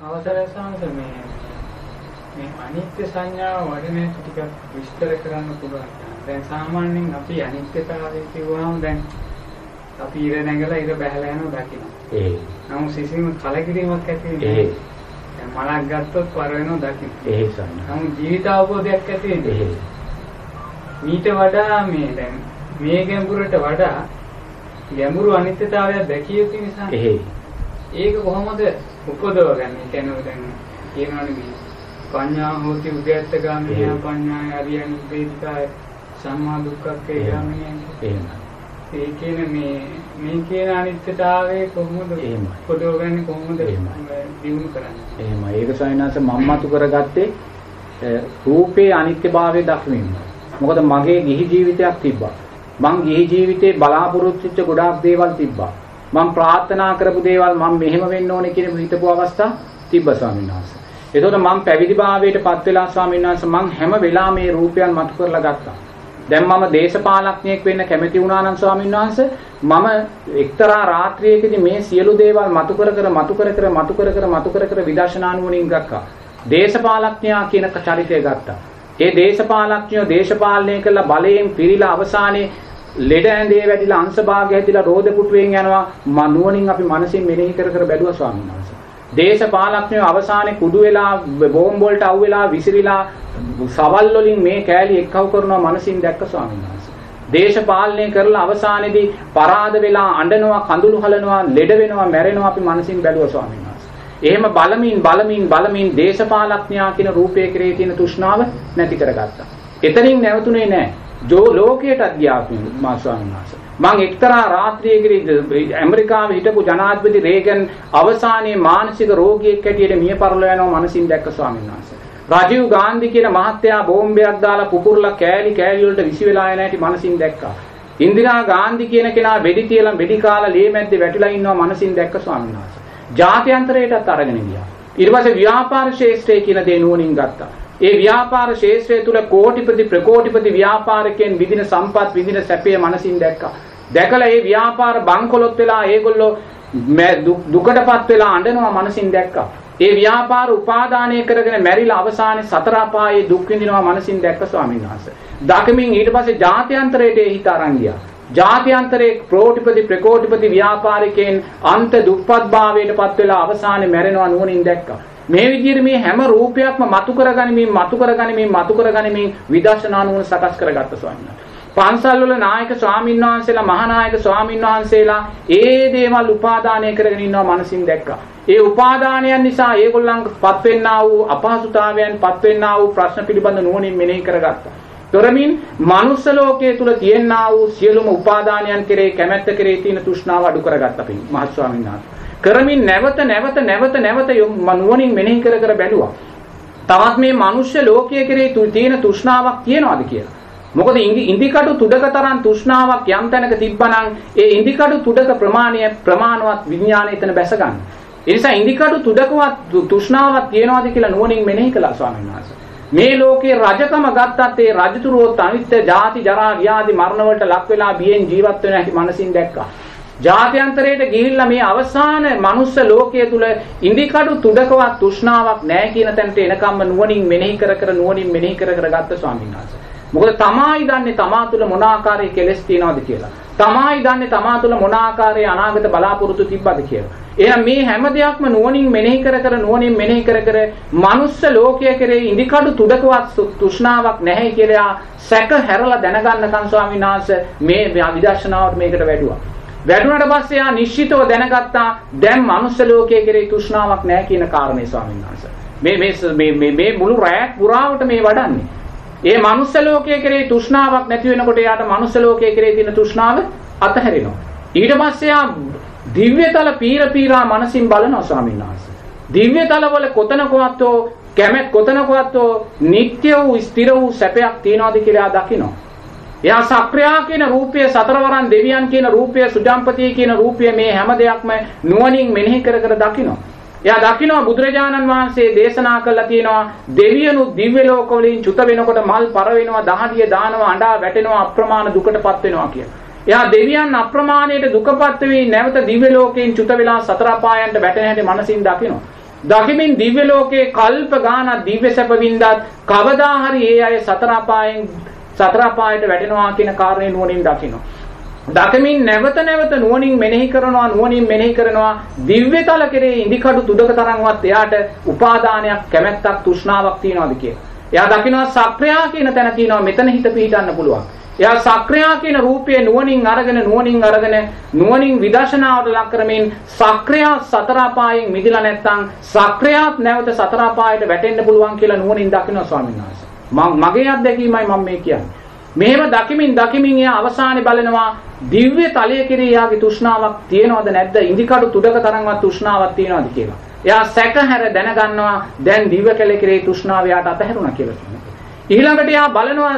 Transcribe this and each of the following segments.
අවසරයි සාංශ මේ මේ අනිත්‍ය සංඥාව වඩන ටිකක් විස්තර කරන්න පුළුවන්. දැන් සාමාන්‍යයෙන් අපි අනිත්‍යතාවය කියවහම දැන් අපි ඉර නැගලා ඉර බහැලා යනවා දකින්න. ඒ නමුත් සිසිම කලකිරීමක් ඇති වෙන්නේ. දැන් මලක් ගත්තොත් පර වෙනවා දකින්න. ඒ සංඥා නමුත් ජීවිත අවබෝධයක් ඇති වෙන්නේ. මීට වඩා මේ දැන් මේ ගැඹුරට වඩා ගැඹුරු අනිත්‍යතාවයක් දැකිය යුතු නිසා ඒ ඒක කොහොමද උපදවගන්නේ? කියන්නේ දැන් කියනවනේ මේ පඤ්ඤා හෝති උද්‍යත්ත ගාමිනිය. පඤ්ඤාය අරියන් වේදිකාය සම්මා දුක්ඛක්ඛේ. එහෙම ඒ කියන මේ මේ කියන අනිත්‍යතාවය කොහොමද එහෙමයි. උපදවගන්නේ කොහොමද. දිනු කරන්නේ? එහෙම ඒක සවිනාස මම්මතු කරගත්තේ රූපේ අනිත්‍යභාවය දක්වමින්. මොකද මගේ ගිහි ජීවිතයක් තිබ්බා. මං ගිහි ජීවිතේ බලාපොරොත්තු වෙච්ච ගොඩාක් දේවල් තිබ්බා. මං ප්‍රාර්ථනා කරපු දේවල් මම මෙහෙම වෙන්න ඕනේ කියන හිතපු අවස්ථා තිබ්බ ස්වාමීන් වහන්සේ. එතකොට මං පැවිදි භාවයට පත් වෙලා ස්වාමීන් වහන්සේ මං හැම වෙලාවෙම මේ රූපයන් මතු කරලා ගත්තා. දැන් මම දේශපාලඥයෙක් වෙන්න කැමති වුණා නම් ස්වාමීන් වහන්සේ මම එක්තරා රාත්‍රියකදී මේ සියලු දේවල් මතු කර කර මතු කර කර මතු කර කර මතු කර කර විදර්ශනා නුවණින් ගක්කා. දේශපාලඥයා කියන චරිතය ගත්තා. ඒ දේශපාලඥයෝ දේශපාලනය කළ බලයෙන් පිරීලා අවසානයේ ලෙඩ ඇඳේ වැටිලා අංශභාගය හැදිලා රෝද පුටුවෙන් යනවා ම නුවණින් අපි මනසින් මෙනෙහි කර කර බැලුවා ස්වාමීන් වහන්සේ. දේශපාලඥයෝ අවසානයේ කුඩු වෙලා බෝම්බ වලට අවු වෙලා විසිරිලා සවල් වලින් මේ කෑලි එක්කව කරනවා මනසින් දැක්ක ස්වාමීන් වහන්සේ. දේශපාලනය කරලා අවසානයේදී පරාද වෙලා අඬනවා කඳුළු හලනවා ලෙඩ වෙනවා මැරෙනවා අපි මනසින් බැලුවා ස්වාමීන් වහන්සේ. එහෙම බලමින් බලමින් බලමින් දේශපාලඥයා කියන රූපයේ කෙරේ තියෙන තෘෂ්ණාව නැති කරගත්තා. එතනින් නැවතුනේ නැහැ. ජෝ ලෝකයටත් ගියා මා ස්වාමීන් වහන්සේ. මං එක්තරා රාත්‍රියකදී ඇමරිකාවේ හිටපු ජනාධිපති රේගන් අවසානයේ මානසික රෝගියෙක් හැටියට මිය පරලෝ යනවා මනසින් දැක්ක ස්වාමීන් වහන්සේ. රජීව් ගාන්ධි කියන මහත්තයා බෝම්බයක් දාලා පුපුරලා කෑලි කෑලි වලට විසි වෙලා යන හැටි මනසින් දැක්කා. ඉන්දිරා ගාන්ධි කියන කෙනා වෙඩි තියලා වෙඩි කාලා ලේ මැද්දේ වැටිලා ඉන්නවා මනසින් දැක්ක ස්වාමීන් වහන්සේ. ජාත්‍යන්තරයටත් අරගෙන ගියා. ඊට පස්සේ ව්‍යාපාර ශේෂ්ත්‍රය කියන දේ නුවණින් ගත්තා. ඒ ව්‍යාපාර ශේෂ්ත්‍රය තුල කෝටිපති ප්‍රකෝටිපති ව්‍යාපාරිකයන් විදින සම්පත් විදින සැපේ මනසින් දැක්කා. දැකලා ඒ ව්‍යාපාර බංකොලොත් වෙලා ඒගොල්ලෝ මැ- දු- දුකටපත් වෙලා අඬනවා මනසින් දැක්කා. ඒ ව්‍යාපාර උපාදානය කරගෙන මැරිලා අවසානයේ සතර අපායේ දුක් විඳිනවා මනසින් දැක්ක ස්වාමීන් වහන්සේ. දකමින් ඊට පස්සේ ජාත්‍යන්තරයට ඒ හිත අරන් ගියා. ජාත්‍යන්තරයේ ප්‍රෝටිපති ප්‍රකෝටිපති ව්‍යාපාරිකයන් අන්ත දුප්පත් භාවයට පත් වෙලා අවසානයේ මැරෙනවා නුවණින් දැක්කා. මේ විදිහට මේ හැම රූපයක්ම මතු කරගනිමින් මතු කරගනිමින් මතු කරගනිමින් විදර්ශනා නුවණ සකස් කරගත්ත ස්වාමීන් වහන්සේ. පන්සල් වල නායක ස්වාමීන් වහන්සේලා මහානායක ස්වාමීන් වහන්සේලා ඒ දේවල් උපාදානය කරගෙන ඉන්නවා මනසින් දැක්කා. ඒ උපාදානයන් නිසා ඒගොල්ලන්පත් වෙන්නා වූ අපහසුතාවයන් පත් වෙන්නා වූ ප්‍රශ්න පිළිබඳ නුවණින් මෙනෙහි කරගත්තා. තොරමින් මනුස්ස ලෝකයේ තුල තියෙනා වූ සියලුම උපාදානයන් කෙරේ කැමැත්ත කෙරේ තියෙන තෘෂ්ණාව අඩු කරගත්තා පින් මහත් ස්වාමීන් වහන්සේ. කරමින් නැවත නැවත නැවත නැවත යොමු- නුවණින් මෙනෙහි කර කර බැලුවා. තවත් මේ මනුෂ්‍ය ලෝකයේ කෙරේ තු- තියෙන තෘෂ්ණාවක් තියනවාද කියලා. මොකද ඉඟි ඉන්දිකටු තුඩක තරම් තෘෂ්ණාවක් යම් තැනක තිබ්බනම් ඒ ඉන්දිකටු තුඩක ප්‍රමාණය ප්‍රමාණවත් විඥානය එතන බැස ගන්න. ඒ නිසා ඉන්දිකටු තුඩකවත් තු- තෘෂ්ණාවක් තියනවාද කියලා නුවණින් මෙනෙහි කළා ස්වාමීන් වහන්සේ. මේ ලෝකේ රජකම ගත්තත් ඒ රජතුරුවොත් අනිත්‍ය ජාති ජරා ව්‍යාධි මරණ වලට ලක් වෙලා බියෙන් ජීවත් වෙන හැටි මනසින් දැක්කා. ජාත්‍යන්තරයට ගිහිල්ලා මේ අවසාන මනුස්ස ලෝකයේ තුල ඉන්දිකඩු තුඩකවත් තෘෂ්ණාවක් නැහැ කියන තැනට එනකම්ම නුවණින් මෙනෙහි කර කර නුවණින් මෙනෙහි කර කර ගත්ත ස්වාමීන් වහන්සේ. මොකද තමායි දන්නේ තමා තුළ මොන ආකාරයේ කෙලෙස් තියනවද කියලා. තමායි දන්නේ තමා තුළ මොන ආකාරයේ අනාගත බලාපොරොත්තු තිබ්බද කියලා. එහෙනම් මේ හැම දෙයක්ම නුවණින් මෙනෙහි කර කර නුවණින් මෙනෙහි කර කර මනුස්ස ලෝකයේ කෙරේ ඉදිකඩු තුඩකවත් සු- තෘෂ්ණාවක් නැහැ කියලා සැක හැරලා දැනගන්නකන් ස්වාමීන් වහන්සේ මේ විදර්ශනාවට මේකට වැඩුවා. වැඩුණාට පස්සේ යා නිශ්චිතව දැනගත්තා දැන් මනුස්ස ලෝකයේ කෙරේ තෘෂ්ණාවක් නැහැ කියන කාරණේ ස්වාමීන් වහන්සේ. මේ මේ මේ මේ මේ මුළු රැයක් පුරාවට මේ වඩන්නේ. ඒ මනුස්ස ලෝකයේ කෙරේ තෘෂ්ණාවක් නැති වෙනකොට එයාට මනුස්ස ලෝකයේ කෙරේ තියෙන තෘෂ්ණාව අතහැරෙනවා. ඊට පස්සේ යා දිව්‍යතල පීර පීරා මනසින් බලනවා ස්වාමීන් වහන්සේ. දිව්‍යතල වල කොතනකවත් කැමැත් කොතනකවත් නিত্য වූ ස්ථිර වූ සැපයක් තියනවාද කියලා එයා දකිනවා. එයා සක්‍රියා කියන රූපය සතරවරන් දෙවියන් කියන රූපය සුජම්පතිය කියන රූපය මේ හැම දෙයක්ම නුවණින් මෙනෙහි කර කර දකිනවා. එයා දකිනවා බුදුරජාණන් වහන්සේ දේශනා කළා තියෙනවා දෙවියනු දිව්‍ය ලෝකවලින් චුත වෙනකොට මල් පර වෙනවා දහඩිය දානවා අඬා වැටෙනවා අප්‍රමාණ දුකටපත් වෙනවා කියලා. එයා දෙවියන් අප්‍රමාණයට දුකපත් වෙවි නැවත දිව්‍ය ලෝකයෙන් චුත වෙලා සතර අපායන්ට වැටෙන හැටි මනසින් දකිනවා. දකිමින් දිව්‍ය ලෝකයේ කල්ප ගානක් දිව්‍ය සැප වින්දත් කවදා හරි ඒ අය සතර අපායෙන් සතර අපායට වැටෙනවා කියන කාරණේ නුවණින් දකිනවා. දකමින් නැවත නැවත නුවණින් මෙනෙහි කරනවා නුවණින් මෙනෙහි කරනවා දිව්‍ය තල කෙරේ ඉදිකඩු තුඩක තරම්වත් එයාට උපාදානයක් කැමැත්තක් තෘෂ්ණාවක් තියනවාද කියලා. එයා දකිනවා සක්‍රියා කියන තැන කියනවා මෙතන හිත පිහිටන්න පුළුවන්. එයා සක්‍රියා කියන රූපයේ නුවණින් අරගෙන නුවණින් අරගෙන නුවණින් විදර්ශනාවට ලක් කරමින් සක්‍රියා සතර අපායෙන් මිදලා නැත්නම් සක්‍රියාත් නැවත සතර අපායට වැටෙන්න පුළුවන් කියලා නුවණින් දකිනවා ස්වාමීන් වහන්සේ. මගේ අත්දැකීමයි මම මේ කියන්නේ. මෙහෙම දකිමින් දකිමින් එයා අවසානයේ බලනවා දිව්‍ය තලයේ කෙරේ යාගේ තෘෂ්ණාවක් තියෙනවද නැද්ද ඉන්දිකඩු තුඩක තරම්වත් තෘෂ්ණාවක් තියෙනවද කියලා. එයා සැකහැර දැනගන්නවා දැන් දිව්‍ය කැලේ කෙරේ තෘෂ්ණාව යාට අතහැරුණා කියලා කියනවා. ඊළඟට එයා බලනවා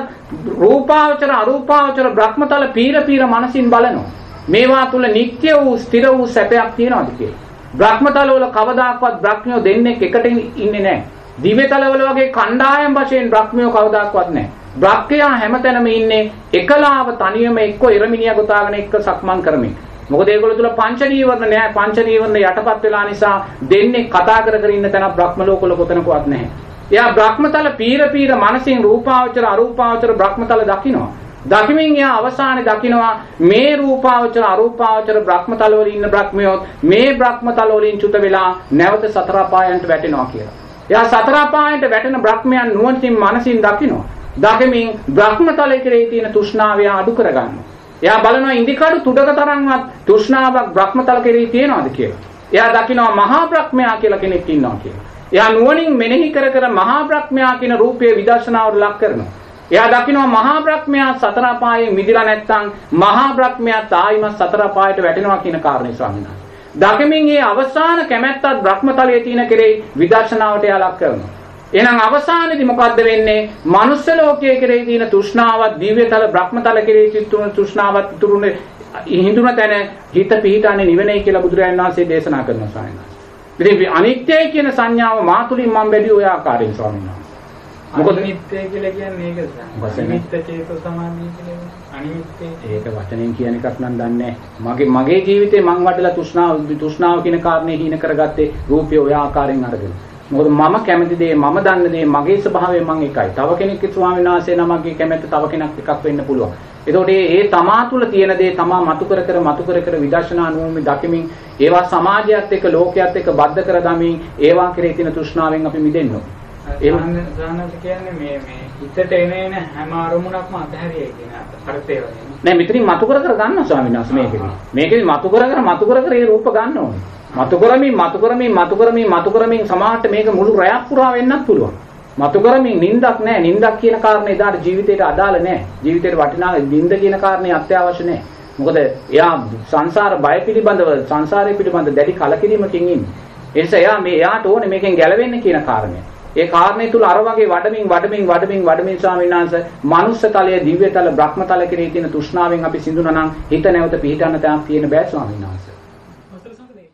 රූපාවචර අරූපාවචර බ්‍රහ්මතල පීර පීර මනසින් බලනවා. මේවා තුල නිට්ටය වූ ස්ථිර වූ සැපයක් තියෙනවද කියලා. බ්‍රහ්මතල වල කවදාකවත් බ්‍රහ්මියෝ දෙන්නේ එකට ඉන්නේ නැහැ. දිව්‍ය තලවල වගේ කණ්ඩායම් වශයෙන් බ්‍රහ්මියෝ කවදාකවත් නැහැ. බ්‍රහ්මයා හැමතැනම ඉන්නේ එකලාව තනියම එක්ක ඉරමිනිය ගොතාගෙන එක්ක සක්මන් කරමින්. මොකද ඒගොල්ලෝ තුල පංච නීවරණ නෑ පංච නීවරණ යටපත් වෙලා නිසා දෙන්නේ කතා කර කර ඉන්න තැන බ්‍රහ්ම ලෝකවල කොතනකවත් නැහැ. එයා බ්‍රහ්මතල පීර පීර මනසින් රූපාවචර අරූපාවචර බ්‍රහ්මතල දකිනවා. දකිමින් එයා අවසානයේ දකිනවා මේ රූපාවචර අරූපාවචර බ්‍රහ්මතල වල ඉන්න බ්‍රහ්මයෝත් මේ බ්‍රහ්මතල වලින් චුත වෙලා නැවත සතර අපායන්ට වැටෙනවා කියලා. එයා සතර අපායන්ට වැටෙන බ්‍රහ්මයන් නුවණින් මනසින් දකිනවා. දකිමින් බ්‍රහ්මතලයේ කෙරෙහි තියෙන තෘෂ්ණාව අඩු කරගන්නවා. එයා බලනවා ඉන්දිකඩු තුඩක තරම්වත් තෘෂ්ණාවක් බ්‍රහ්මතල කෙරෙහි තියෙනවද කියලා. එයා දකිනවා මහා බ්‍රහ්මයා කියලා කෙනෙක් ඉන්නවා කියලා. එයා නුවණින් මෙනෙහි කර කර මහා බ්‍රහ්මයා කියන රූපයේ විදර්ශනාවට ලක් කරනවා. එයා දකිනවා මහා බ්‍රහ්මයා සතර අපායේ මිදිලා නැත්නම් මහා බ්‍රහ්මයා තායිම සතර අපායට වැටෙනවා කියන කාරණේ ස්වාමීන් වහන්සේ. දකිමින් මේ අවසාන කැමැත්තත් බ්‍රහ්මතලයේ තියෙන කෙරෙහි විදර්ශනාවට එයා ලක් කරනවා. එහෙනම් අවසානයේදී මොකද්ද වෙන්නේ? මනුස්ස ලෝකයේ කෙරෙහි තියෙන තෘෂ්ණාවත්, දිව්‍යතල, බ්‍රහ්මතල කෙරෙහි තිබුණු තෘෂ්ණාවත් තුරුනේ හිඳුන තැන හිත පිහිටන්නේ නිවනේ කියලා බුදුරජාණන් වහන්සේ දේශනා ස්වාමීන් වහන්සේ. ඉතින් අනිත්‍යයි කියන සංඥාව මාතුලින් මම බැලුවේ ඔය ආකාරයෙන් ස්වාමීන් වහන්සේ. මොකද අනිත්‍ය කියලා කියන්නේ ඒකද? අනිත්‍ය චේතෝ සමාධිය කියලා. අනිත්‍ය ඒක වචනෙන් කියන එකක් නම් දන්නේ මගේ මගේ ජීවිතේ මං වඩලා තෘෂ්ණාව තෘෂ්ණාව කියන කාරණේ හීන කරගත්තේ රූපය ඔය ආකාරයෙන් අරගෙන. මොකද මම කැමති දේ මම දන්න දේ මගේ ස්වභාවය මං එකයි. තව කෙනෙක්ගේ ස්වාමීන් වහන්සේ නමක්ගේ කැමැත්ත තව කෙනෙක් එකක් වෙන්න පුළුවන්. එතකොට ඒ තමා තුළ තියෙන දේ තමා මතු කර කර මතු කර කර විදර්ශනා නුවණින් දකිමින් ඒවා සමාජයත් එක්ක ලෝකයේත් එක්ක බද්ධ කර දමින් ඒවා කෙරේ තියෙන තෘෂ්ණාවෙන් අපි මිදෙන්න එහෙම සානත් කියන්නේ මේ මේ හිතට එන එන හැම අරමුණක්ම අතහැරියයි කියන අර්ථය වගේ. නෑ මෙතනින් මතු කර කර ගන්න ස්වාමීන් වහන්සේ මේකෙදි. මේකෙදි මතු කර කර මතු කර කර ඒ රූප ගන්න ඕනේ. මතු කරමින් මතු කරමින් මතු කරමින් මතු කරමින් සමාහට මේක මුළු රැයක් පුරා වෙන්නත් පුළුවන්. මතු කරමින් නින්දක් නැහැ. නින්දක් කියන කාරණේ එදාට ජීවිතේට අදාළ නැහැ. ජීවිතේට වටිනා නින්ද කියන කාරණේ අත්‍යවශ්‍ය නැහැ. මොකද එයා සංසාර බය පිළිබඳව සංසාරය පිළිබඳ දැඩි කලකිරීමකින් ඉන්නේ. ඒ නිසා එයා මේ එයාට ඕනේ මේකෙන් ගැලවෙන්න කියන කාරණය. ඒ කාරණේ තුල අර වගේ වඩමින් වඩමින් වඩමින් වඩමින් ස්වාමීන් වහන්සේ මනුස්ස තලයේ දිව්‍ය තල බ්‍රහ්ම තල කෙරේ තියෙන තෘෂ්ණාවෙන් අපි සිඳුනා නම් හිත නැවත පිහිටන්න තැනක් තියෙන බෑ ස්වාමීන් වහන්සේ.